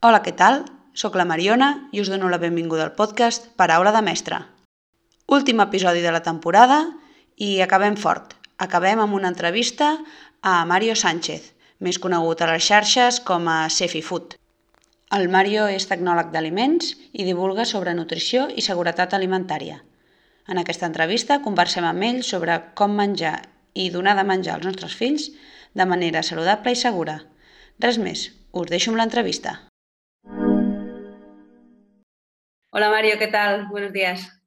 Hola, què tal? Soc la Mariona i us dono la benvinguda al podcast Paraula de Mestre. Últim episodi de la temporada i acabem fort. Acabem amb una entrevista a Mario Sánchez, més conegut a les xarxes com a Sefi Food. El Mario és tecnòleg d'aliments i divulga sobre nutrició i seguretat alimentària. En aquesta entrevista conversem amb ell sobre com menjar i donar de menjar als nostres fills de manera saludable i segura. Res més, us deixo amb l'entrevista. Hola Mario, ¿qué tal? Buenos días.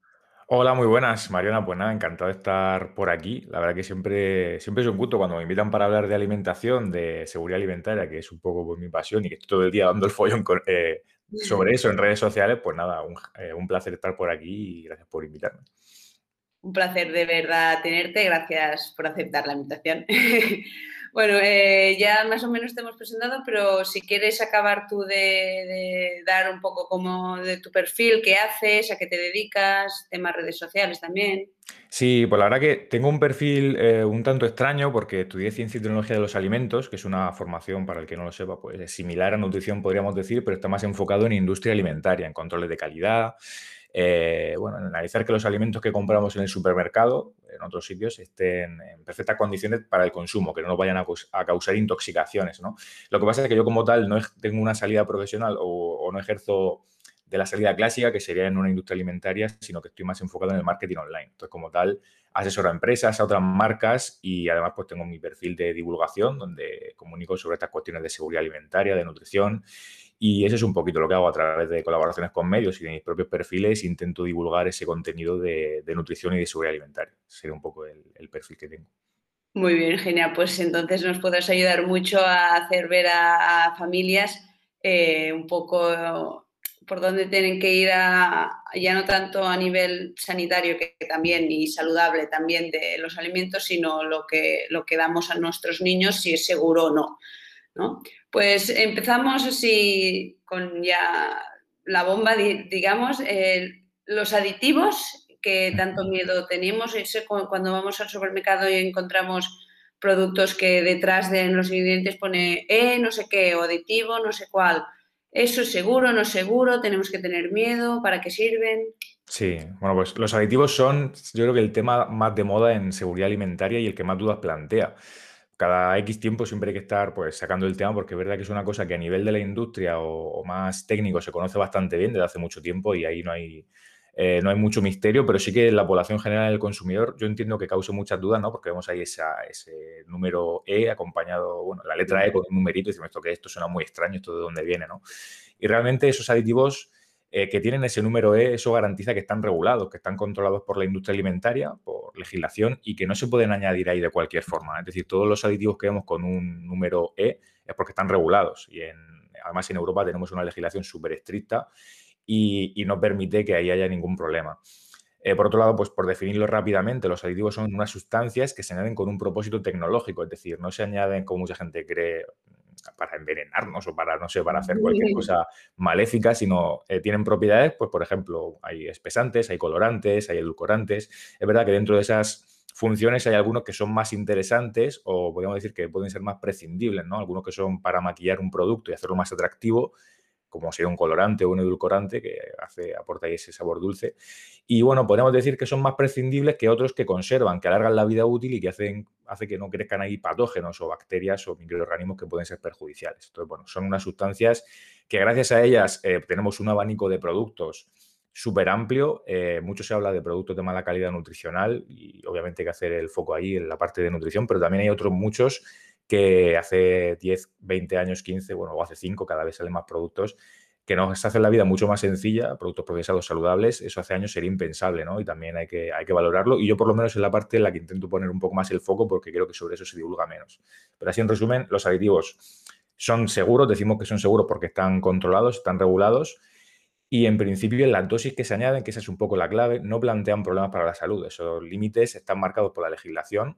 Hola, muy buenas, Mariana. Pues nada, encantado de estar por aquí. La verdad que siempre, siempre es un gusto cuando me invitan para hablar de alimentación, de seguridad alimentaria, que es un poco pues, mi pasión y que estoy todo el día dando el follón eh, sobre eso en redes sociales. Pues nada, un, eh, un placer estar por aquí y gracias por invitarme. Un placer de verdad tenerte, gracias por aceptar la invitación. bueno, eh, ya más o menos te hemos presentado, pero si quieres acabar tú de, dar un poco como de tu perfil, qué haces, a qué te dedicas, temas redes sociales también. Sí, pues la verdad que tengo un perfil eh, un tanto extraño porque estudié Ciencia y Tecnología de los Alimentos, que es una formación, para el que no lo sepa, pues es similar a nutrición, podríamos decir, pero está más enfocado en industria alimentaria, en controles de calidad, eh, bueno, analizar que los alimentos que compramos en el supermercado, en otros sitios, estén en perfectas condiciones para el consumo, que no nos vayan a, causar intoxicaciones. ¿no? Lo que pasa es que yo como tal no tengo una salida profesional o, no ejerzo de la salida clásica, que sería en una industria alimentaria, sino que estoy más enfocado en el marketing online. Entonces, como tal, asesoro a empresas, a otras marcas y además pues tengo mi perfil de divulgación donde comunico sobre estas cuestiones de seguridad alimentaria, de nutrición y eso es un poquito lo que hago a través de colaboraciones con medios y de mis propios perfiles. Intento divulgar ese contenido de, nutrición y de seguridad alimentaria. Sería un poco el, perfil que tengo. Muy bien, genial. Pues entonces nos podrás ayudar mucho a hacer ver a, familias eh, un poco por dónde tienen que ir, ya no tanto a nivel sanitario, que, también, y saludable también de los alimentos, sino lo que, lo que damos a nuestros niños, si es seguro o no. ¿No? Pues empezamos así con ya la bomba, digamos, los aditivos que tanto miedo tenemos, cuando vamos al supermercado y encontramos productos que detrás de los ingredientes pone E, no sé qué, o aditivo, no sé cuál. ¿Eso es seguro, no es seguro? ¿Tenemos que tener miedo? ¿Para qué sirven? Sí, bueno, pues los aditivos son, yo creo que el tema más de moda en seguridad alimentaria y el que más dudas plantea cada X tiempo siempre hay que estar pues, sacando el tema porque es verdad que es una cosa que a nivel de la industria o, más técnico se conoce bastante bien desde hace mucho tiempo y ahí no hay, eh, no hay mucho misterio, pero sí que la población general del consumidor yo entiendo que cause muchas dudas, ¿no? Porque vemos ahí esa, ese número E acompañado, bueno, la letra E con un numerito y decimos esto que esto suena muy extraño, esto de dónde viene, ¿no? Y realmente esos aditivos eh, que tienen ese número E, eso garantiza que están regulados, que están controlados por la industria alimentaria, por legislación y que no se pueden añadir ahí de cualquier forma. Es decir, todos los aditivos que vemos con un número E es porque están regulados y además en Europa tenemos una legislación súper estricta y, no permite que ahí haya ningún problema. Eh, por otro lado, pues por definirlo rápidamente, los aditivos son unas sustancias que se añaden con un propósito tecnológico, es decir, no se añaden como mucha gente cree para envenenarnos o para, no sé, para hacer cualquier cosa maléfica, sino eh, tienen propiedades, pues por ejemplo, hay espesantes, hay colorantes, hay edulcorantes. Es verdad que dentro de esas funciones hay algunos que son más interesantes o podríamos decir que pueden ser más prescindibles, ¿no? Algunos que son para maquillar un producto y hacerlo más atractivo como sería un colorante o un edulcorante que hace, aporta ese sabor dulce. Y bueno, podemos decir que son más prescindibles que otros que conservan, que alargan la vida útil y que hacen hace que no crezcan ahí patógenos o bacterias o microorganismos que pueden ser perjudiciales. Entonces, bueno, son unas sustancias que gracias a ellas eh, tenemos un abanico de productos súper amplio. Eh, mucho se habla de productos de mala calidad nutricional y obviamente hay que hacer el foco ahí en la parte de nutrición, pero también hay otros muchos que hace 10, 20 años, 15, bueno, o hace 5, cada vez salen más productos que nos hacen la vida mucho más sencilla, productos procesados saludables, eso hace años sería impensable, ¿no? Y también hay que, hay que valorarlo. Y yo por lo menos es la parte en la que intento poner un poco más el foco porque creo que sobre eso se divulga menos. Pero así en resumen, los aditivos son seguros, decimos que son seguros porque están controlados, están regulados y en principio en las dosis que se añaden, que esa es un poco la clave, no plantean problemas para la salud. Esos límites están marcados por la legislación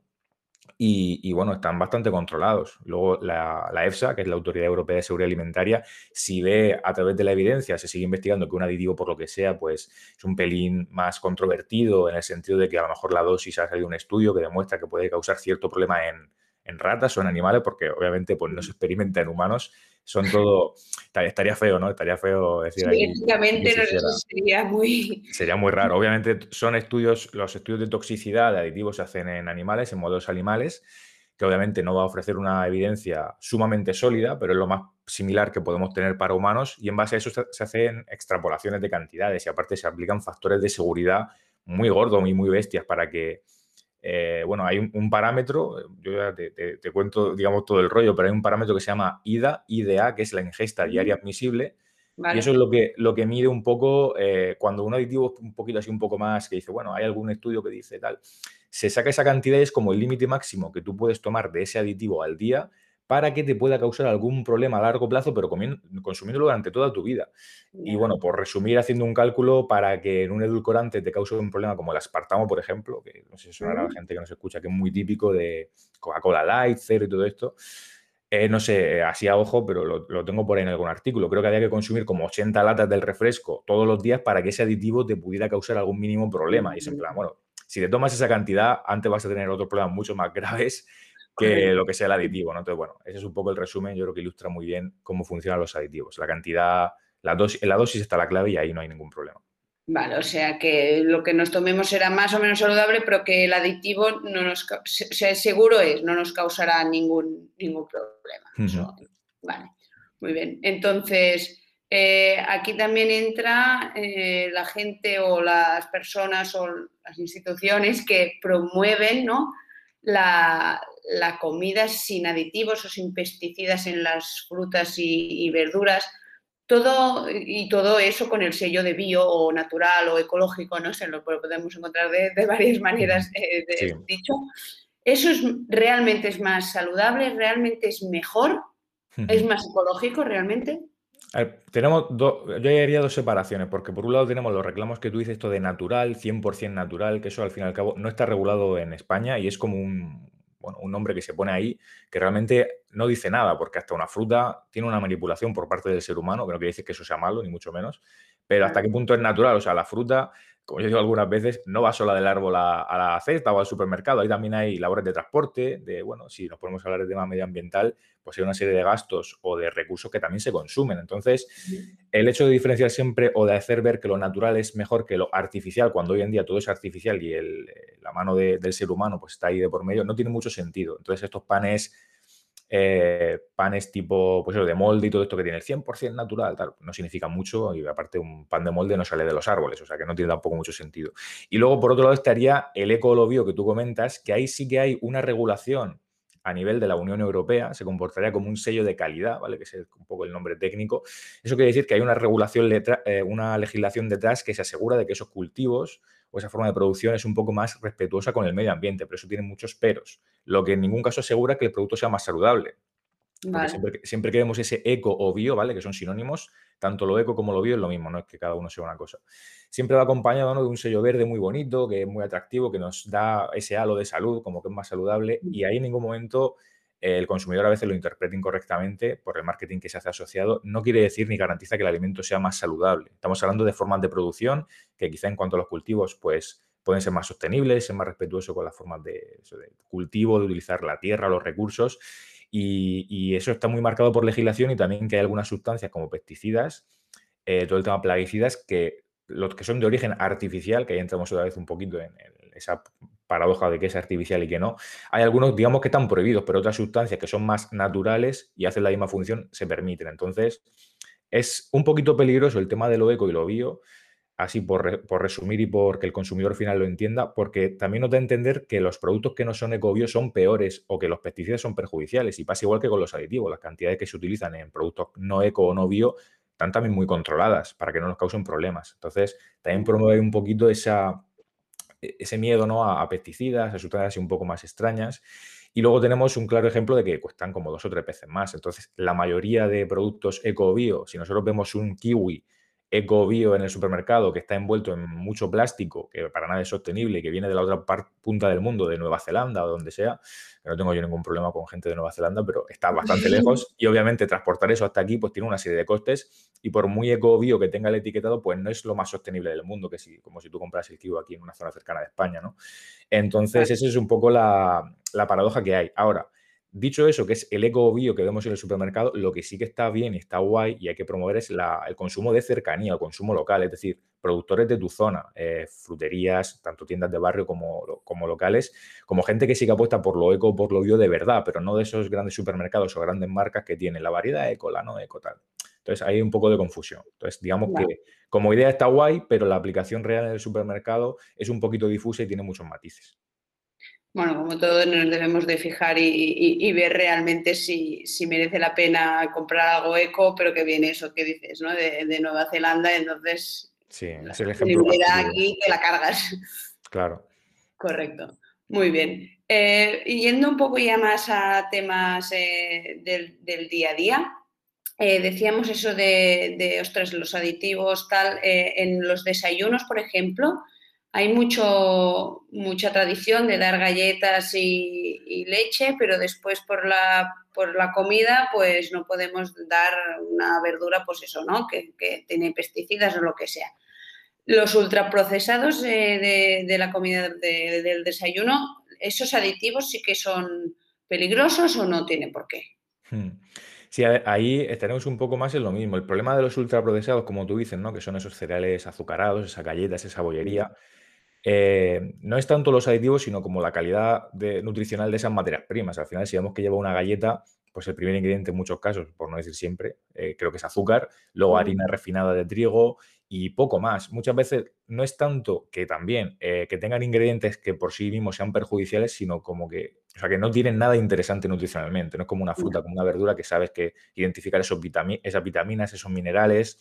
y, bueno, están bastante controlados. Luego la, EFSA, que es la Autoridad Europea de Seguridad Alimentaria, si ve a través de la evidencia, se sigue investigando que un aditivo por lo que sea, pues es un pelín más controvertido en el sentido de que a lo mejor la dosis ha salido un estudio que demuestra que puede causar cierto problema en, ratas o en animales, porque obviamente pues, no se experimenta en humanos, son todo, estaría feo, ¿no? Estaría feo decir sí, sería muy... Sería muy raro. Obviamente son estudios, los estudios de toxicidad de aditivos se hacen en animales, en modelos animales, que obviamente no va a ofrecer una evidencia sumamente sólida, pero es lo más similar que podemos tener para humanos y en base a eso se hacen extrapolaciones de cantidades y aparte se aplican factores de seguridad muy gordos y muy bestias para que, eh, bueno, hay un, parámetro, yo ya te, cuento, digamos, todo el rollo, pero hay un parámetro que se llama IDA, IDA, que es la ingesta diaria admisible, y eso es lo que, lo que mide un poco eh, cuando un aditivo un poquito así, un poco más, que dice, bueno, hay algún estudio que dice tal, se saca esa cantidad y es como el límite máximo que tú puedes tomar de ese aditivo al día para que te pueda causar algún problema a largo plazo, pero consumiéndolo durante toda tu vida. Y bueno, por resumir, haciendo un cálculo para que en un edulcorante te cause un problema como el aspartamo, por ejemplo, que no sé si suena a la gente que nos escucha, que es muy típico de Coca-Cola Light, cero y todo esto. Eh, no sé, así a ojo, pero lo, tengo por ahí en algún artículo. Creo que había que consumir como 80 latas del refresco todos los días para que ese aditivo te pudiera causar algún mínimo problema. Y es en plan, bueno, si te tomas esa cantidad, antes vas a tener otros problemas mucho más graves que lo que sea el aditivo, ¿no? Entonces, bueno, ese es un poco el resumen, yo creo que ilustra muy bien cómo funcionan los aditivos. La cantidad, la dosis, en la dosis está la clave y ahí no hay ningún problema. Vale, o sea que lo que nos tomemos será más o menos saludable, pero que el aditivo no nos seguro es, no nos causará ningún, ningún problema. vale, muy bien. Entonces, eh, aquí también entra eh, la gente o las personas o las instituciones que promueven la, comida sin aditivos o sin pesticidas en las frutas y, verduras. Todo, y todo eso con el sello de bio o natural o ecológico, ¿no? Se lo podemos encontrar de, varias maneras, eh, dicho. ¿Eso es, realmente es más saludable? ¿Realmente es mejor? ¿Es más ecológico realmente? tenemos dos, yo haría dos separaciones, porque por un lado tenemos los reclamos que tú dices, esto de natural, 100% natural, que eso al fin y al cabo no está regulado en España y es como un, bueno, un nombre que se pone ahí que realmente no dice nada, porque hasta una fruta tiene una manipulación por parte del ser humano, que no quiere decir que eso sea malo, ni mucho menos, pero hasta qué punto es natural, o sea, la fruta como yo digo algunas veces, no va sola del árbol a, la cesta o al supermercado. Ahí también hay labores de transporte, de, bueno, si nos ponemos a hablar de tema medioambiental, pues hay una serie de gastos o de recursos que también se consumen. Entonces, el hecho de diferenciar siempre o de hacer ver que lo natural es mejor que lo artificial, cuando hoy en día todo es artificial y la mano del ser humano pues está ahí de por medio, no tiene mucho sentido. Entonces, estos panes eh, panes tipo, pues eso, de molde y todo esto que tiene el 100% natural, tal, no significa mucho y aparte un pan de molde no sale de los árboles, o sea que no tiene tampoco mucho sentido. Y luego, por otro lado, estaría el eco que tú comentas, que ahí sí que hay una regulación a nivel de la Unión Europea, se comportaría como un sello de calidad, ¿vale? Que es un poco el nombre técnico. Eso quiere decir que hay una regulación, eh, una legislación detrás que se asegura de que esos cultivos o esa forma de producción es un poco más respetuosa con el medio ambiente, pero eso tiene muchos peros, lo que en ningún caso asegura que el producto sea más saludable. Siempre, siempre, que vemos ese eco o bio, ¿vale? Que son sinónimos, tanto lo eco como lo bio es lo mismo, no es que cada uno sea una cosa. Siempre va acompañado de un sello verde muy bonito, que es muy atractivo, que nos da ese halo de salud, como que es más saludable, y ahí en ningún momento el consumidor a veces lo interpreta incorrectamente por el marketing que se hace asociado, no quiere decir ni garantiza que el alimento sea más saludable. Estamos hablando de formas de producción que quizá en cuanto a los cultivos, pues pueden ser más sostenibles, ser más respetuosos con las formas de, cultivo, de utilizar la tierra, los recursos. Y, eso está muy marcado por legislación y también que hay algunas sustancias como pesticidas, eh, todo el tema plaguicidas, que los que son de origen artificial, que ahí entramos otra vez un poquito en, esa paradoja de que es artificial y que no. Hay algunos, digamos, que están prohibidos, pero otras sustancias que son más naturales y hacen la misma función se permiten. Entonces, es un poquito peligroso el tema de lo eco y lo bio, así por, resumir y por que el consumidor final lo entienda, porque también nos da a entender que los productos que no son eco-bio son peores o que los pesticidas son perjudiciales. Y pasa igual que con los aditivos, las cantidades que se utilizan en productos no eco o no bio están también muy controladas para que no nos causen problemas. Entonces, también promueve un poquito esa, ese miedo ¿no? a, pesticidas, a sustancias un poco más extrañas. Y luego tenemos un claro ejemplo de que cuestan como dos o tres veces más. Entonces, la mayoría de productos eco-bio, si nosotros vemos un kiwi eco-bio en el supermercado que está envuelto en mucho plástico, que para nada es sostenible que viene de la otra punta del mundo, de Nueva Zelanda o donde sea, no tengo yo ningún problema con gente de Nueva Zelanda, pero está bastante lejos y obviamente transportar eso hasta aquí pues tiene una serie de costes y por muy eco-bio que tenga el etiquetado, pues no es lo más sostenible del mundo, que si, como si tú compras el kiwi aquí en una zona cercana de España, ¿no? Entonces, esa es un poco la, la paradoja que hay. Ahora, dicho eso, que es el eco bio que vemos en el supermercado, lo que sí que está bien y está guay y hay que promover es el consumo de cercanía, el consumo local, es decir, productores de tu zona, eh, fruterías, tanto tiendas de barrio como, como locales, como gente que sí que apuesta por lo eco, por lo bio de verdad, pero no de esos grandes supermercados o grandes marcas que tienen la variedad eco, la no eco, tal. Entonces hay un poco de confusión. Entonces, digamos que como idea está guay, pero la aplicación real en el supermercado es un poquito difusa y tiene muchos matices. Bueno, como todos nos debemos de fijar y, ver realmente si, merece la pena comprar algo eco, pero que viene eso que dices, ¿no? De, Nueva Zelanda, entonces... Sí, es el ejemplo. aquí que la cargas. Claro. Correcto. Muy bien. Eh, yendo un poco ya más a temas eh, del, día a día, eh, decíamos eso de, de, ostras, los aditivos, tal, en los desayunos, por ejemplo, hay mucho, mucha tradición de dar galletas y, leche, pero después por la, por la comida pues no podemos dar una verdura, pues eso, ¿no? Que, tiene pesticidas o lo que sea. Los ultraprocesados de, de la comida del desayuno, ¿esos aditivos sí que son peligrosos o no tiene por qué? Hmm. Sí, ahí estaremos un poco más en lo mismo. El problema de los ultraprocesados, como tú dices, ¿no? Que son esos cereales azucarados, esas galletas, esa bollería eh, no es tanto los aditivos, sino como la calidad nutricional de esas materias primas. Al final, si vemos que lleva una galleta, pues el primer ingrediente en muchos casos, por no decir siempre, eh, creo que es azúcar, luego harina refinada de trigo y poco más. Muchas veces no es tanto que también eh, que tengan ingredientes que por sí mismos sean perjudiciales, sino como que, o sea, que no tienen nada interesante nutricionalmente. No es como una fruta, como una verdura que sabes que identificar esos esas vitaminas, esos minerales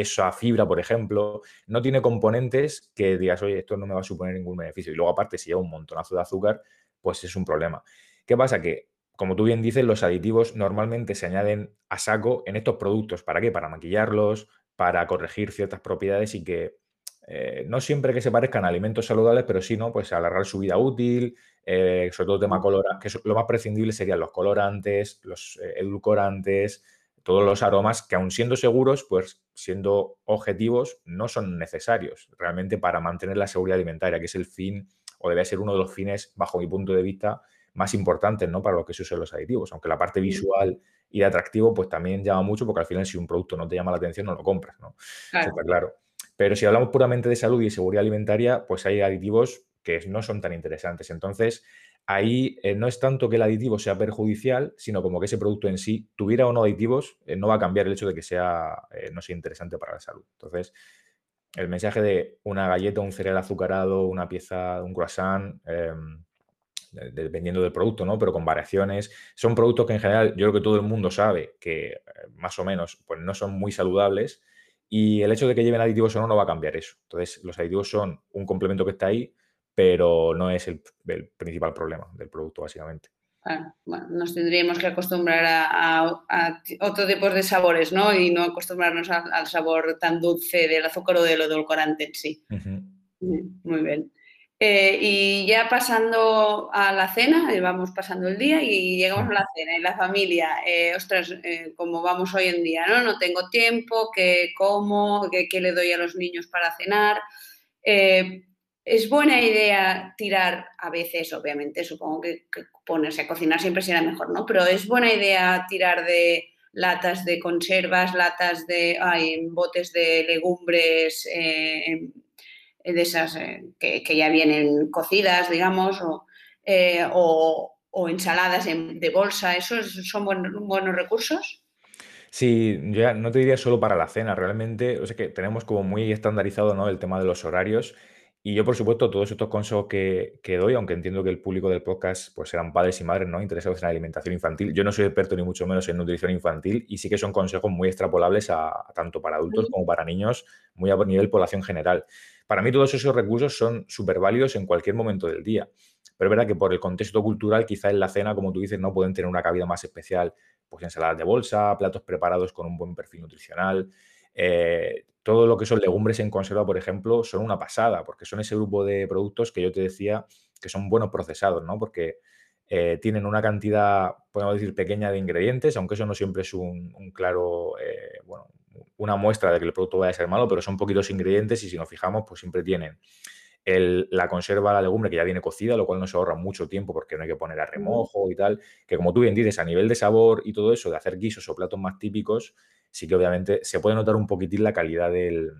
esa fibra, por ejemplo, no tiene componentes que digas, oye, esto no me va a suponer ningún beneficio. Y luego, aparte, si lleva un montonazo de azúcar, pues es un problema. ¿Qué pasa? Que, como tú bien dices, los aditivos normalmente se añaden a saco en estos productos. ¿Para qué? Para maquillarlos, para corregir ciertas propiedades y que eh, no siempre que se parezcan a alimentos saludables, pero sí, ¿no? Pues alargar su vida útil, eh, sobre todo tema colora, que lo más prescindible serían los colorantes, los eh, edulcorantes, todos los aromas que aun siendo seguros, pues siendo objetivos, no son necesarios realmente para mantener la seguridad alimentaria, que es el fin o debe ser uno de los fines, bajo mi punto de vista, más importantes ¿no? para lo que se usan los aditivos. Aunque la parte visual y de atractivo, pues también llama mucho, porque al final si un producto no te llama la atención, no lo compras, ¿no? Claro. Está claro. Pero si hablamos puramente de salud y seguridad alimentaria, pues hay aditivos que no son tan interesantes. Entonces, ahí eh, no es tanto que el aditivo sea perjudicial, sino como que ese producto en sí, tuviera o no aditivos, eh, no va a cambiar el hecho de que sea, eh, no sea interesante para la salud. Entonces, el mensaje de una galleta, un cereal azucarado, una pieza, un croissant, em, dependiendo del producto, ¿no? Pero con variaciones, son productos que en general yo creo que todo el mundo sabe que más o menos pues no son muy saludables y el hecho de que lleven aditivos o no no va a cambiar eso. Entonces, los aditivos son un complemento que está ahí, pero no es el, principal problema del producto, básicamente. bueno, nos tendríamos que acostumbrar a, otro tipo de sabores, ¿no? Y no acostumbrarnos al sabor tan dulce del azúcar o del edulcorante en sí. Muy bien. Eh, y ya pasando a la cena, eh, vamos pasando el día y llegamos a la cena y la familia, eh, ostras, como vamos hoy en día, ¿no? No tengo tiempo, ¿qué como? ¿Qué, le doy a los niños para cenar? Es buena idea tirar, a veces, obviamente, supongo que, ponerse a cocinar siempre será mejor, ¿no? Pero es buena idea tirar de latas de conservas, latas de, ay, botes de legumbres, eh, de esas eh, que, ya vienen cocidas, digamos, o, eh, ensaladas de bolsa. ¿Esos son buenos recursos? Sí, ya no te diría solo para la cena, realmente, o sea que tenemos como muy estandarizado, ¿no? El tema de los horarios y yo, por supuesto, todos estos consejos que, doy, aunque entiendo que el público del podcast pues serán padres y madres no interesados en la alimentación infantil, yo no soy experto ni mucho menos en nutrición infantil y sí que son consejos muy extrapolables a, tanto para adultos como para niños, muy a nivel población general. Para mí todos esos recursos son súper válidos en cualquier momento del día. Pero es verdad que por el contexto cultural, quizá en la cena, como tú dices, no pueden tener una cabida más especial, pues ensaladas de bolsa, platos preparados con un buen perfil nutricional. Eh, todo lo que son legumbres en conserva, por ejemplo, son una pasada, porque son ese grupo de productos que yo te decía que son buenos procesados, ¿no? Porque eh, tienen una cantidad, podemos decir, pequeña de ingredientes, aunque eso no siempre es un, claro, eh, bueno, una muestra de que el producto vaya a ser malo, pero son poquitos ingredientes y si nos fijamos, pues siempre tienen la conserva la legumbre que ya viene cocida, lo cual nos ahorra mucho tiempo porque no hay que poner a remojo y tal, que como tú bien dices, a nivel de sabor y todo eso, de hacer guisos o platos más típicos, sí que obviamente se puede notar un poquitín la calidad del,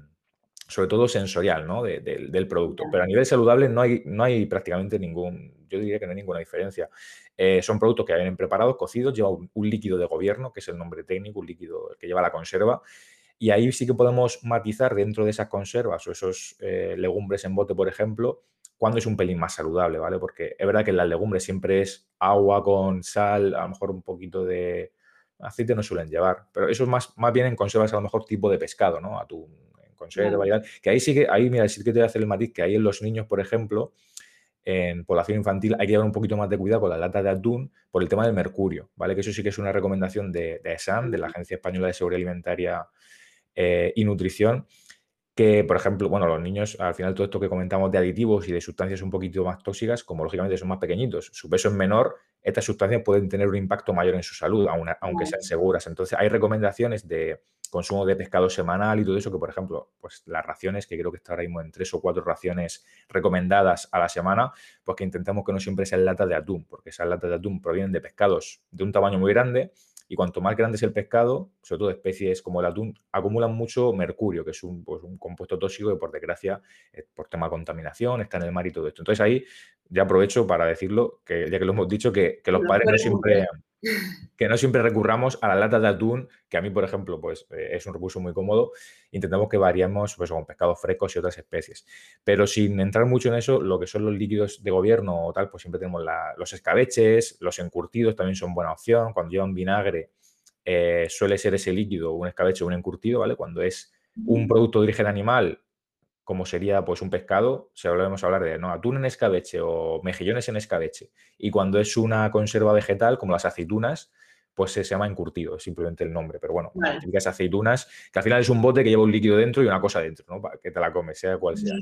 sobre todo sensorial, ¿no? del producto. Pero a nivel saludable no hay, no hay prácticamente ningún, yo diría que no hay ninguna diferencia. Eh, son productos que vienen preparados, cocidos, lleva un, líquido de gobierno, que es el nombre técnico, un líquido que lleva la conserva. Y ahí sí que podemos matizar dentro de esas conservas o esos eh, legumbres en bote, por ejemplo, cuando es un pelín más saludable, ¿vale? Porque es verdad que en las legumbres siempre es agua con sal, a lo mejor un poquito de aceite no suelen llevar, pero eso es más, más bien en conservas a lo mejor tipo de pescado, ¿no? Atún, conserva y que ahí sí que, ahí mira, sí que te voy a hacer el matiz, que ahí en los niños, por ejemplo, en población infantil hay que llevar un poquito más de cuidado con las latas de atún por el tema del mercurio, ¿vale? Que eso sí que es una recomendación de, de ESAN, de la Agencia Española de Seguridad Alimentaria eh, y Nutrición, que, por ejemplo, bueno, los niños, al final todo esto que comentamos de aditivos y de sustancias un poquito más tóxicas, como lógicamente son más pequeñitos, su peso es menor, estas sustancias pueden tener un impacto mayor en su salud, aunque sean seguras. Entonces, hay recomendaciones de consumo de pescado semanal y todo eso, que por ejemplo, pues las raciones, que creo que está ahora mismo en tres o cuatro raciones recomendadas a la semana, pues que intentamos que no siempre sean latas de atún, porque esas latas de atún provienen de pescados de un tamaño muy grande y cuanto más grande es el pescado, sobre todo especies como el atún, acumulan mucho mercurio, que es un, pues, un compuesto tóxico que por desgracia, por tema de contaminación, está en el mar y todo esto. Entonces ahí ya aprovecho para decirlo, que ya que lo hemos dicho, que, los padres no siempre que no siempre recurramos a la lata de atún, que a mí, por ejemplo, pues eh, es un recurso muy cómodo. Intentamos que variemos pues, con pescados frescos y otras especies. Pero sin entrar mucho en eso, lo que son los líquidos de gobierno o tal, pues siempre tenemos los escabeches, los encurtidos también son buena opción. Cuando llevan vinagre, eh, suele ser ese líquido, un escabeche o un encurtido, ¿vale? Cuando es un producto de origen animal, como sería pues un pescado, si volvemos a hablar de no, atún en escabeche o mejillones en escabeche. Y cuando es una conserva vegetal, como las aceitunas, pues se, llama encurtido, es simplemente el nombre. Pero bueno, vale. las aceitunas, que al final es un bote que lleva un líquido dentro y una cosa dentro, ¿no? Para que te la comes, sea cual sea.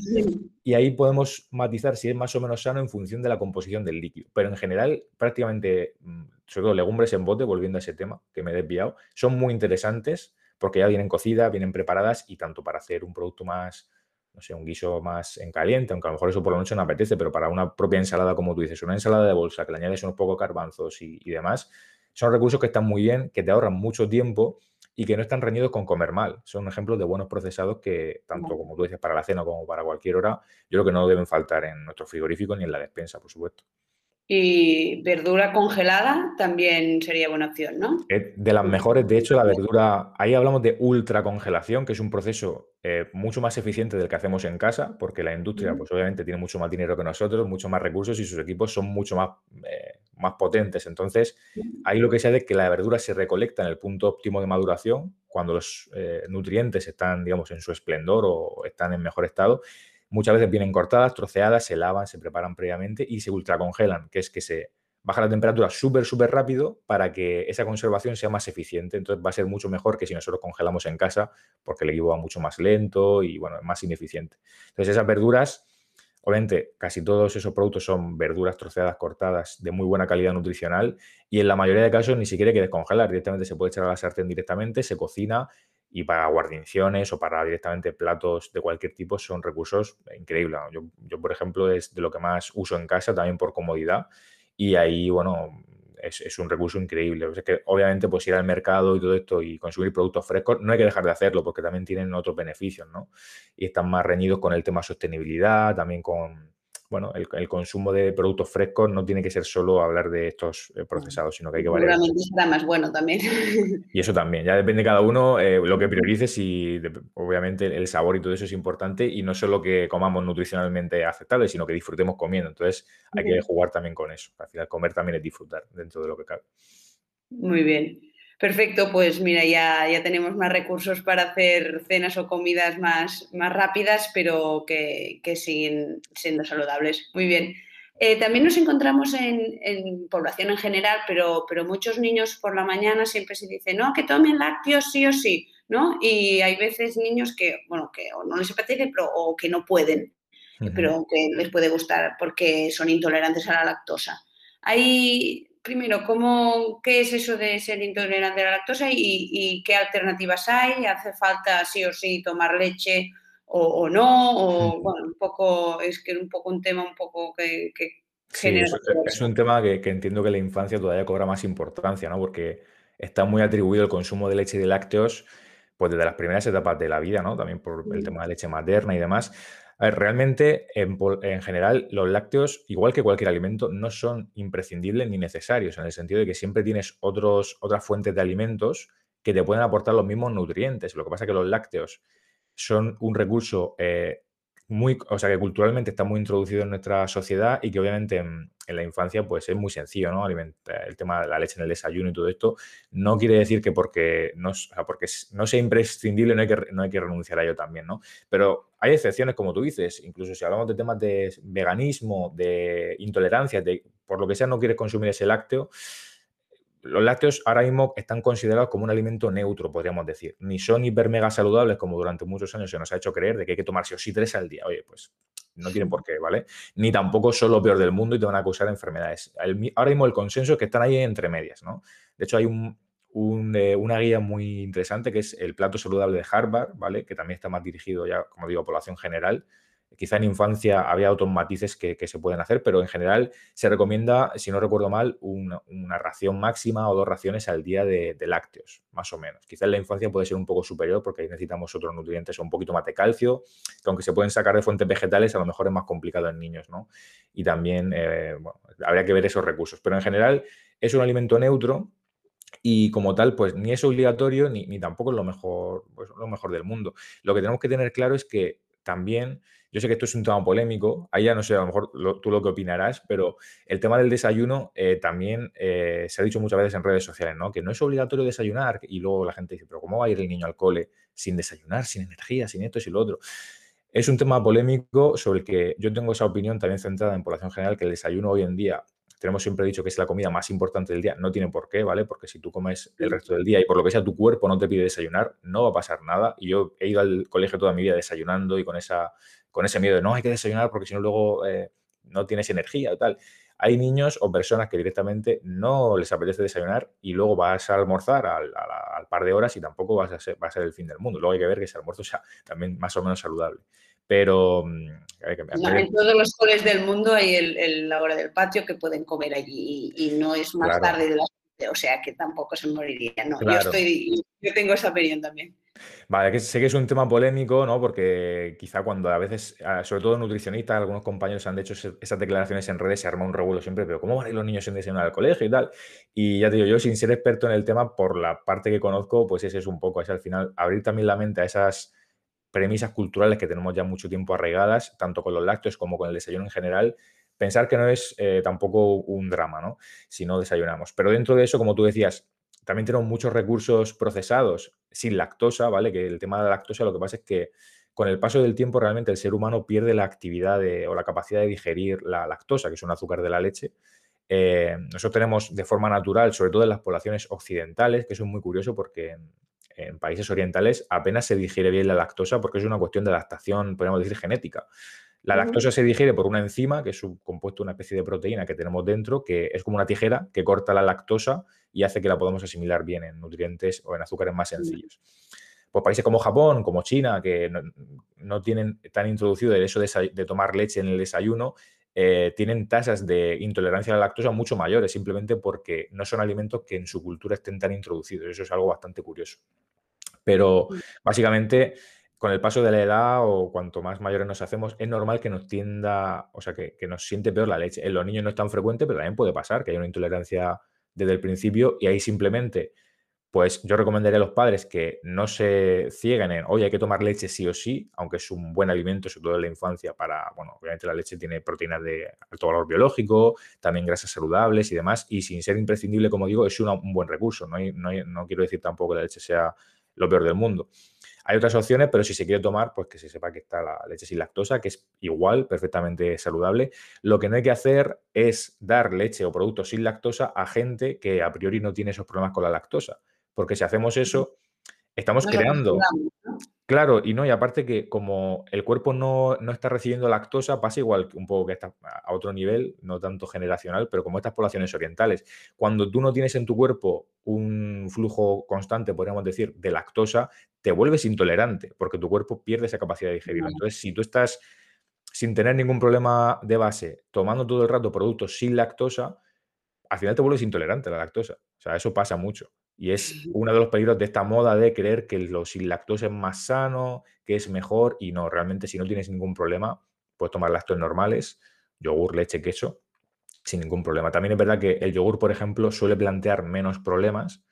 Y ahí podemos matizar si es más o menos sano en función de la composición del líquido. Pero en general, prácticamente, mm, sobre todo legumbres en bote, volviendo a ese tema que me he desviado, son muy interesantes porque ya vienen cocidas, vienen preparadas y tanto para hacer un producto más no sé, un guiso más en caliente, aunque a lo mejor eso por la noche no apetece, pero para una propia ensalada, como tú dices, una ensalada de bolsa que le añades unos pocos garbanzos y, demás, son recursos que están muy bien, que te ahorran mucho tiempo y que no están reñidos con comer mal. Son ejemplos de buenos procesados que, tanto como tú dices, para la cena como para cualquier hora, yo creo que no deben faltar en nuestro frigorífico ni en la despensa, por supuesto. Y verdura congelada también sería buena opción, ¿no? De las mejores, de hecho, la verdura, ahí hablamos de ultra congelación, que es un proceso eh, mucho más eficiente del que hacemos en casa, porque la industria, pues obviamente tiene mucho más dinero que nosotros, mucho más recursos y sus equipos son mucho más, eh, más potentes. Entonces, ahí lo que se hace es que la verdura se recolecta en el punto óptimo de maduración, cuando los eh, nutrientes están, digamos, en su esplendor o están en mejor estado Muchas veces vienen cortadas, troceadas, se lavan, se preparan previamente y se ultracongelan, que es que se baja la temperatura súper, súper rápido para que esa conservación sea más eficiente. Entonces va a ser mucho mejor que si nosotros congelamos en casa, porque el equipo va mucho más lento y, bueno, es más ineficiente. Entonces esas verduras, obviamente, casi todos esos productos son verduras troceadas, cortadas, de muy buena calidad nutricional y en la mayoría de casos ni siquiera hay que descongelar, directamente se puede echar a la sartén directamente, se cocina y para guarniciones o para directamente platos de cualquier tipo son recursos increíbles. Yo, yo, por ejemplo, es de lo que más uso en casa también por comodidad y ahí, bueno, es, un recurso increíble. es que obviamente pues ir al mercado y todo esto y consumir productos frescos, no hay que dejar de hacerlo porque también tienen otros beneficios, ¿no? Y están más reñidos con el tema sostenibilidad, también con, bueno, el, consumo de productos frescos no tiene que ser solo hablar de estos eh, procesados, sino que hay que variar. Seguramente será más bueno también. Y eso también, ya depende de cada uno eh, lo que priorices y obviamente el sabor y todo eso es importante y no solo que comamos nutricionalmente aceptable, sino que disfrutemos comiendo. Entonces hay que jugar también con eso. Al final comer también es disfrutar dentro de lo que cabe. Muy bien. Perfecto, pues mira, ya, ya tenemos más recursos para hacer cenas o comidas más, más rápidas, pero que, siguen siendo saludables. Muy bien. Eh, también nos encontramos en, población en general, pero, pero muchos niños por la mañana siempre se dice, no, que tomen lácteos sí o sí, ¿no? Y hay veces niños que, bueno, que no les apetece pero, o que no pueden, pero que les puede gustar porque son intolerantes a la lactosa. Hay primero, ¿cómo, ¿qué es eso de ser intolerante a la lactosa y, qué alternativas hay? ¿Hace falta sí o sí tomar leche o, no, o bueno, un poco, es que es un poco un tema un poco que, genera... es, un tema que, entiendo que la infancia todavía cobra más importancia, ¿no? Porque está muy atribuido el consumo de leche y de lácteos pues desde las primeras etapas de la vida, ¿no? También por el tema de leche materna y demás. A ver, realmente, en, general, los lácteos, igual que cualquier alimento, no son imprescindibles ni necesarios, en el sentido de que siempre tienes otros, otras fuentes de alimentos que te pueden aportar los mismos nutrientes. Lo que pasa es que los lácteos son un recurso eh, muy, o sea, que culturalmente está muy introducido en nuestra sociedad y que obviamente en, la infancia pues es muy sencillo, ¿no? el tema de la leche en el desayuno y todo esto no quiere decir que porque no, porque no sea imprescindible no hay, que, no hay que renunciar a ello también, ¿no? Pero hay excepciones, como tú dices, incluso si hablamos de temas de veganismo, de intolerancia, de por lo que sea no quieres consumir ese lácteo, los lácteos ahora mismo están considerados como un alimento neutro, podríamos decir. Ni son hiper mega saludables, como durante muchos años se nos ha hecho creer, de que hay que tomarse o sí tres al día. Oye, pues no tienen por qué, ¿vale? Ni tampoco son lo peor del mundo y te van a causar enfermedades. ahora mismo el consenso es que están ahí entre medias, ¿no? De hecho, hay eh, una guía muy interesante que es el plato saludable de Harvard, ¿vale? Que también está más dirigido ya, como digo, a población general Quizá en infancia había otros matices que, se pueden hacer, pero en general se recomienda, si no recuerdo mal, una, ración máxima o dos raciones al día de, lácteos, más o menos. Quizá en la infancia puede ser un poco superior porque ahí necesitamos otros nutrientes o un poquito más de calcio, que aunque se pueden sacar de fuentes vegetales, a lo mejor es más complicado en niños, ¿no? Y también, eh, habría que ver esos recursos. Pero en general es un alimento neutro y como tal, pues ni es obligatorio ni, tampoco es lo mejor, pues, lo mejor del mundo. Lo que tenemos que tener claro es que también, yo sé que esto es un tema polémico, ahí ya no sé, a lo mejor tú lo que opinarás, pero el tema del desayuno eh, también eh, se ha dicho muchas veces en redes sociales, ¿no? Que no es obligatorio desayunar y luego la gente dice, pero ¿cómo va a ir el niño al cole sin desayunar, sin energía, sin esto y lo otro? Es un tema polémico sobre el que yo tengo esa opinión también centrada en población general, que el desayuno hoy en día tenemos siempre dicho que es la comida más importante del día, no tiene por qué, ¿vale? Porque si tú comes el resto del día y por lo que sea tu cuerpo no te pide desayunar, no va a pasar nada. Y yo he ido al colegio toda mi vida desayunando y con, esa, con ese miedo de no hay que desayunar porque si no luego eh, no tienes energía o tal. Hay niños o personas que directamente no les apetece desayunar y luego vas a almorzar al, par de horas y tampoco vas a ser, va a ser el fin del mundo. Luego hay que ver que ese almuerzo sea también más o menos saludable. Pero mm, en todos los coles del mundo hay el, la hora del patio que pueden comer allí y, no es más tarde de las o sea que tampoco se moriría. No, yo, estoy, yo tengo esa opinión también. Vale, que sé que es un tema polémico, ¿no? Porque quizá cuando a veces, sobre todo nutricionistas, algunos compañeros han hecho esas declaraciones en redes, se arma un revuelo siempre, pero ¿cómo van a ir los niños en desayunar al colegio y tal? Y ya te digo, yo sin ser experto en el tema, por la parte que conozco, pues ese es un poco, es al final abrir también la mente a esas premisas culturales que tenemos ya mucho tiempo arraigadas, tanto con los lácteos como con el desayuno en general, pensar que no es eh, tampoco un drama, ¿no? Si no desayunamos. Pero dentro de eso, como tú decías, también tenemos muchos recursos procesados sin lactosa, ¿vale? Que el tema de la lactosa lo que pasa es que con el paso del tiempo realmente el ser humano pierde la actividad o la capacidad de digerir la lactosa, que es un azúcar de la leche. Eh, nosotros tenemos de forma natural, sobre todo en las poblaciones occidentales, que eso es muy curioso porque en países orientales apenas se digiere bien la lactosa porque es una cuestión de adaptación, podríamos decir, genética. La lactosa se digiere por una enzima, que es un compuesto, una especie de proteína que tenemos dentro, que es como una tijera que corta la lactosa y hace que la podamos asimilar bien en nutrientes o en azúcares más sencillos. Pues países como Japón, como China, que no, tienen tan introducido el hecho de, tomar leche en el desayuno, eh, tienen tasas de intolerancia a la lactosa mucho mayores, simplemente porque no son alimentos que en su cultura estén tan introducidos. Eso es algo bastante curioso. Pero básicamente, con el paso de la edad o cuanto más mayores nos hacemos, es normal que nos tienda, o sea, que, nos siente peor la leche. En los niños no es tan frecuente, pero también puede pasar que haya una intolerancia desde el principio y ahí simplemente, pues yo recomendaría a los padres que no se cieguen en, oye, hay que tomar leche sí o sí, aunque es un buen alimento, sobre todo en la infancia, para, bueno, obviamente la leche tiene proteínas de alto valor biológico, también grasas saludables y demás, y sin ser imprescindible, como digo, es un buen recurso. No, no, no quiero decir tampoco que la leche sea lo peor del mundo. Hay otras opciones, pero si se quiere tomar, pues que se sepa que está la leche sin lactosa, que es igual, perfectamente saludable. Lo que no hay que hacer es dar leche o productos sin lactosa a gente que a priori no tiene esos problemas con la lactosa. Porque si hacemos eso, estamos creando... Claro, y no, y aparte que como el cuerpo no, está recibiendo lactosa, pasa igual un poco que está a otro nivel, no tanto generacional, pero como estas poblaciones orientales, cuando tú no tienes en tu cuerpo un flujo constante, podríamos decir, de lactosa, te vuelves intolerante, porque tu cuerpo pierde esa capacidad de digerirlo. Entonces, si tú estás sin tener ningún problema de base, tomando todo el rato productos sin lactosa, al final te vuelves intolerante a la lactosa. O sea, eso pasa mucho. Y es uno de los peligros de esta moda de creer que lo sin lactosa es más sano, que es mejor, y no, realmente si no tienes ningún problema, puedes tomar lácteos normales, yogur, leche, queso, sin ningún problema. También es verdad que el yogur, por ejemplo, suele plantear menos problemas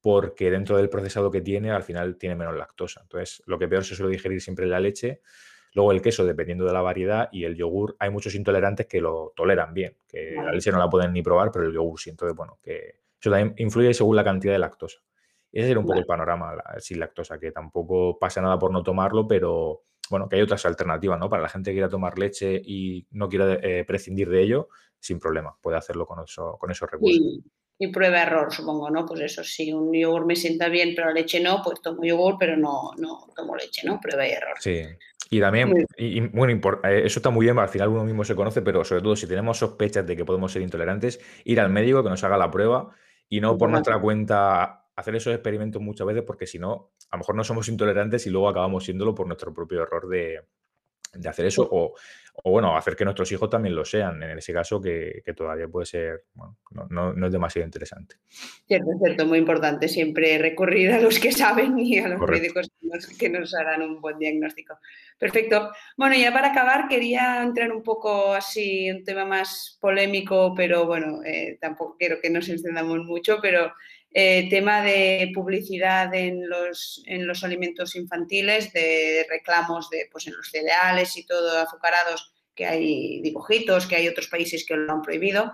porque dentro del procesado que tiene, al final tiene menos lactosa. Entonces, lo que peor se suele digerir siempre es la leche, luego el queso, dependiendo de la variedad, y el yogur, hay muchos intolerantes que lo toleran bien, que la leche no la pueden ni probar, pero el yogur sí. Entonces, bueno, que eso también influye según la cantidad de lactosa. Ese era un poco el panorama sin lactosa, que tampoco pasa nada por no tomarlo, pero bueno, que hay otras alternativas, ¿no? Para la gente que quiera tomar leche y no quiera eh, prescindir de ello, sin problema, puede hacerlo con, eso, con esos recursos. Y, prueba error, supongo, ¿no? Pues eso, si un yogur me sienta bien, pero la leche no, pues tomo yogur, pero no, no tomo leche, ¿no? Prueba y error. Sí. Y también, y, bueno, eh, eso está muy bien, al final uno mismo se conoce, pero sobre todo si tenemos sospechas de que podemos ser intolerantes, ir al médico que nos haga la prueba y no por nuestra cuenta hacer esos experimentos muchas veces porque si no, a lo mejor no somos intolerantes y luego acabamos siéndolo por nuestro propio error de, hacer eso o, bueno, hacer que nuestros hijos también lo sean, en ese caso que, todavía puede ser, bueno, no, es demasiado interesante. Cierto, cierto, muy importante siempre recurrir a los que saben y a los médicos que nos, harán un buen diagnóstico. Perfecto. Bueno, ya para acabar quería entrar un poco así, un tema más polémico, pero bueno, eh, tampoco quiero que nos encendamos mucho, pero eh, tema de publicidad en los, en los alimentos infantiles, de reclamos de, pues, en los cereales y todo azucarados, que hay dibujitos, que hay otros países que lo han prohibido.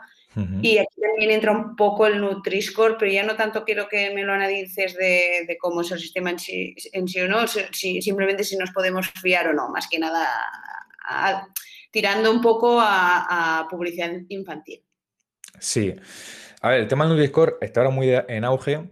Y aquí también entra un poco el Nutri-Score, pero ya no tanto quiero que me lo analices de, de cómo es el sistema en sí, en sí o no, si, simplemente si nos podemos fiar o no, más que nada tirando un poco a, a publicidad infantil. Sí. A ver, el tema del Nutri-Score está ahora muy en auge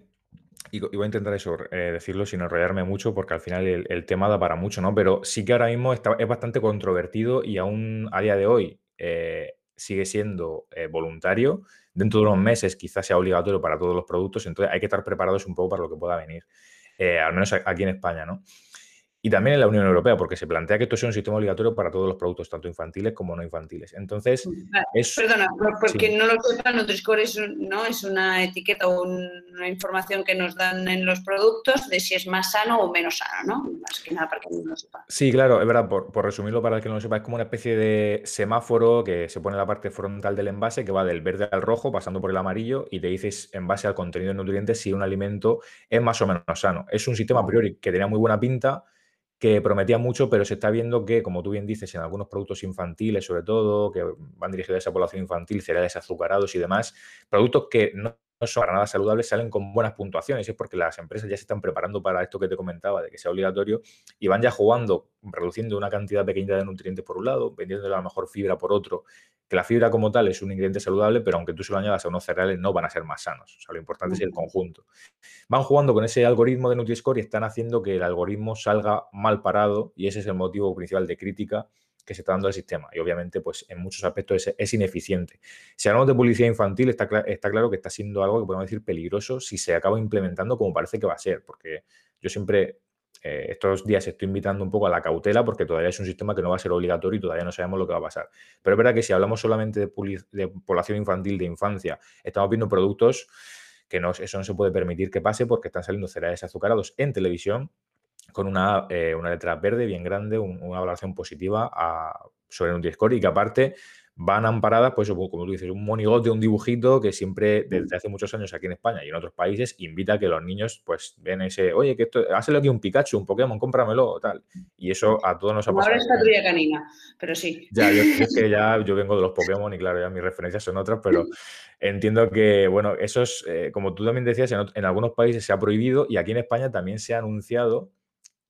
y, voy a intentar eh, decirlo sin enrollarme mucho porque al final el, tema da para mucho, ¿no? Pero sí que ahora mismo está, es bastante controvertido y aún a día de hoy eh, sigue siendo eh, voluntario. Dentro de unos meses quizás sea obligatorio para todos los productos, entonces hay que estar preparados un poco para lo que pueda venir, al menos aquí en España, ¿no? Y también en la Unión Europea, porque se plantea que esto sea un sistema obligatorio para todos los productos, tanto infantiles como no infantiles. Entonces, es, Perdona, porque no lo sepan, Nutri-Score es, ¿no? es una etiqueta o una información que nos dan en los productos de si es más sano o menos sano, ¿no? Más que nada para que no lo sepa. Sí, claro, es verdad, por, resumirlo para el que no lo sepa, es como una especie de semáforo que se pone en la parte frontal del envase, que va del verde al rojo, pasando por el amarillo, y te dices en base al contenido de nutrientes si un alimento es más o menos sano. Es un sistema a priori que tenía muy buena pinta, que prometía mucho, pero se está viendo que, como tú bien dices, en algunos productos infantiles, sobre todo, que van dirigidos a esa población infantil, cereales azucarados y demás, productos que no son para nada saludables salen con buenas puntuaciones. Es porque las empresas ya se están preparando para esto que te comentaba, de que sea obligatorio, y van ya jugando, reduciendo una cantidad pequeña de nutrientes por un lado, vendiendo la mejor fibra por otro, que la fibra como tal es un ingrediente saludable, pero aunque tú se lo añadas a unos cereales no van a ser más sanos. O sea, lo importante es el conjunto. Van jugando con ese algoritmo de Nutri-Score y están haciendo que el algoritmo salga mal parado y ese es el motivo principal de crítica que se está dando al sistema. Y obviamente, pues en muchos aspectos es, ineficiente. Si hablamos de publicidad infantil, está, está claro que está siendo algo que podemos decir peligroso si se acaba implementando como parece que va a ser, porque yo siempre eh, estos días estoy invitando un poco a la cautela porque todavía es un sistema que no va a ser obligatorio y todavía no sabemos lo que va a pasar. Pero es verdad que si hablamos solamente de, población infantil, de infancia, estamos viendo productos que no, eso no se puede permitir que pase porque están saliendo cereales azucarados en televisión con una, eh, una letra verde bien grande, una valoración positiva a, sobre un Discord y que aparte van amparadas, pues como tú dices, un monigote, un dibujito que siempre desde hace muchos años aquí en España y en otros países invita a que los niños pues ven ese, oye, que esto, hazle aquí un Pikachu, un Pokémon, cómpramelo, tal. Y eso a todos nos ha pasado. Ahora es patrulla canina, pero sí. Ya, yo es que ya yo vengo de los Pokémon y claro, ya mis referencias son otras, pero entiendo que, bueno, eso es, eh, como tú también decías, en, en algunos países se ha prohibido y aquí en España también se ha anunciado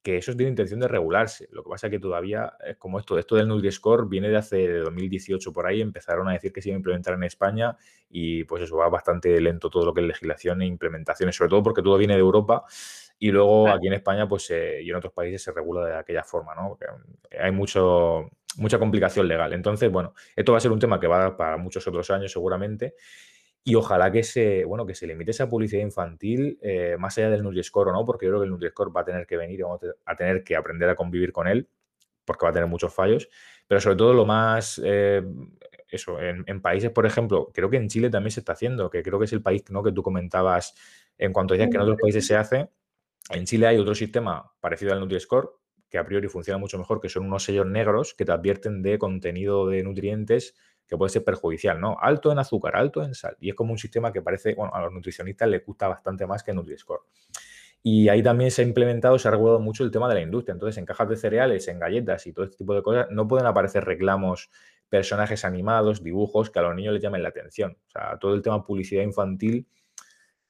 que eso tiene intención de regularse. Lo que pasa es que todavía es como esto, esto del Nutri-Score viene de hace 2018 por ahí, empezaron a decir que se iba a implementar en España y pues eso va bastante lento todo lo que es legislación e implementaciones, sobre todo porque todo viene de Europa y luego aquí en España pues y en otros países se regula de aquella forma, ¿no? hay mucho, mucha complicación legal. Entonces, bueno, esto va a ser un tema que va a dar para muchos otros años seguramente y ojalá que se, bueno, que se limite esa publicidad infantil eh, más allá del Nutri-Score, ¿no? Porque yo creo que el Nutri-Score va a tener que venir y vamos a tener que aprender a convivir con él, porque va a tener muchos fallos. Pero sobre todo lo más, eh, eso, en, países, por ejemplo, creo que en Chile también se está haciendo, que creo que es el país ¿no? que tú comentabas en cuanto decías que en otros países se hace. En Chile hay otro sistema parecido al Nutri-Score, que a priori funciona mucho mejor, que son unos sellos negros que te advierten de contenido de nutrientes que puede ser perjudicial, ¿no? Alto en azúcar, alto en sal. Y es como un sistema que parece, bueno, a los nutricionistas les gusta bastante más que Nutri-Score. Y ahí también se ha implementado, se ha regulado mucho el tema de la industria. Entonces, en cajas de cereales, en galletas y todo este tipo de cosas, no pueden aparecer reclamos, personajes animados, dibujos que a los niños les llamen la atención. O sea, todo el tema publicidad infantil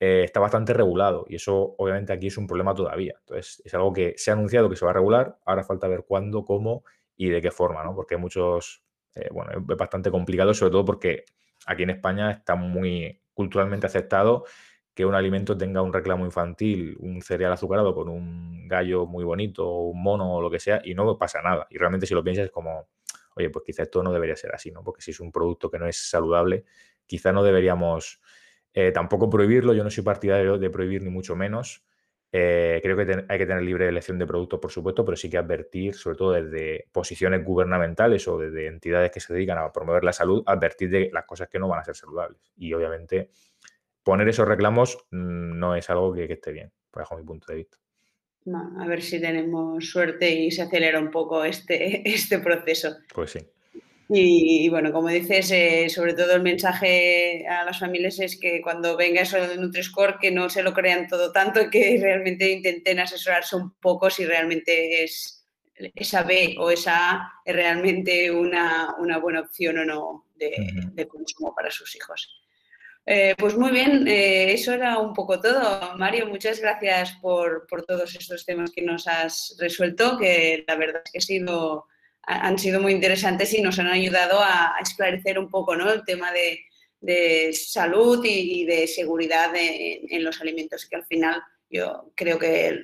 eh, está bastante regulado y eso obviamente aquí es un problema todavía. Entonces, es algo que se ha anunciado que se va a regular, ahora falta ver cuándo, cómo y de qué forma, ¿no? Porque hay muchos eh, bueno, es bastante complicado, sobre todo porque aquí en España está muy culturalmente aceptado que un alimento tenga un reclamo infantil, un cereal azucarado con un gallo muy bonito, un mono o lo que sea, y no pasa nada. Y realmente si lo piensas es como, oye, pues quizá esto no debería ser así, ¿no? Porque si es un producto que no es saludable, quizá no deberíamos eh, tampoco prohibirlo. Yo no soy partidario de prohibir ni mucho menos, eh, creo que hay que tener libre elección de productos, por supuesto, pero sí que advertir, sobre todo desde posiciones gubernamentales o desde entidades que se dedican a promover la salud, advertir de las cosas que no van a ser saludables. Y obviamente poner esos reclamos mm, no es algo que, esté bien, bajo mi punto de vista. a ver si tenemos suerte y se acelera un poco este, este proceso. Pues sí. Y, bueno, como dices, eh, sobre todo el mensaje a las familias es que cuando venga eso del Nutri-Score, que no se lo crean todo tanto, que realmente intenten asesorarse un poco si realmente es esa B o esa A es realmente una, una buena opción o no de, consumo para sus hijos. Eh, pues muy bien, eh, eso era un poco todo. Mario, muchas gracias por, por todos estos temas que nos has resuelto, que la verdad es que ha sido han sido muy interesantes y nos han ayudado a, esclarecer un poco ¿no? el tema de, salud y, de seguridad en los alimentos, que al final yo creo que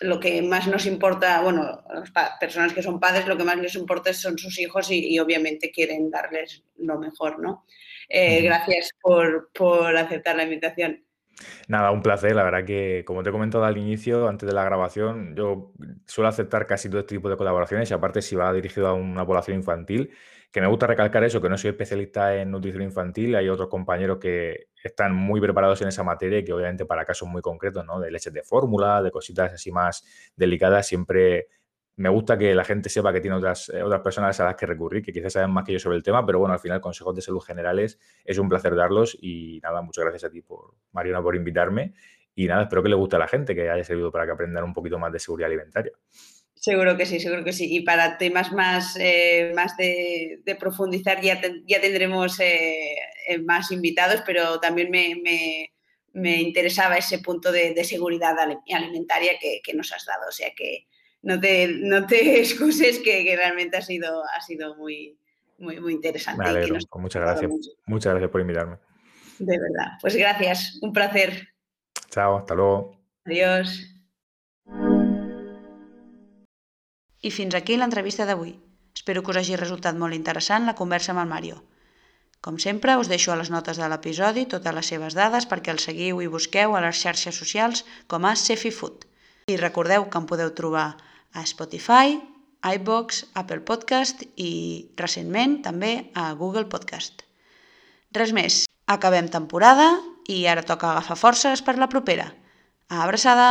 lo que más nos importa, bueno, las personas que son padres, lo que más les importa son sus hijos y, obviamente quieren darles lo mejor, ¿no? Eh, gracias por, por aceptar la invitación. Nada, un placer. La verdad que, como te he comentado al inicio, antes de la grabación, yo suelo aceptar casi todo este tipo de colaboraciones y aparte si va dirigido a una población infantil, que me gusta recalcar eso, que no soy especialista en nutrición infantil, hay otros compañeros que están muy preparados en esa materia y que obviamente para casos muy concretos, ¿no? De leches de fórmula, de cositas así más delicadas, siempre me gusta que la gente sepa que tiene otras, eh, otras personas a las que recurrir, que quizás saben más que yo sobre el tema, pero bueno, al final consejos de salud generales es un placer darlos y nada, muchas gracias a ti, por Mariana, por invitarme y nada, espero que le guste a la gente, que haya servido para que aprendan un poquito más de seguridad alimentaria. Seguro que sí, seguro que sí. Y para temas más, eh, más de, profundizar ya, ya tendremos eh, más invitados, pero también me, interesaba ese punto de, seguridad alimentaria que, que, nos has dado. O sea que no te, no te excuses que, realmente ha sido, ha sido muy, muy, muy interesante. Pues muchas gracias. Muchas gracias por invitarme. De verdad. Pues gracias. Un placer. Chao, hasta luego. Adiós. I fins aquí l'entrevista d'avui. Espero que us hagi resultat molt interessant la conversa amb el Mario. Com sempre, us deixo a les notes de l'episodi totes les seves dades perquè el seguiu i busqueu a les xarxes socials com a Cefifood. I recordeu que em podeu trobar a Spotify, iBox, Apple Podcast i recentment també a Google Podcast. Res més, acabem temporada i ara toca agafar forces per la propera. Abraçada!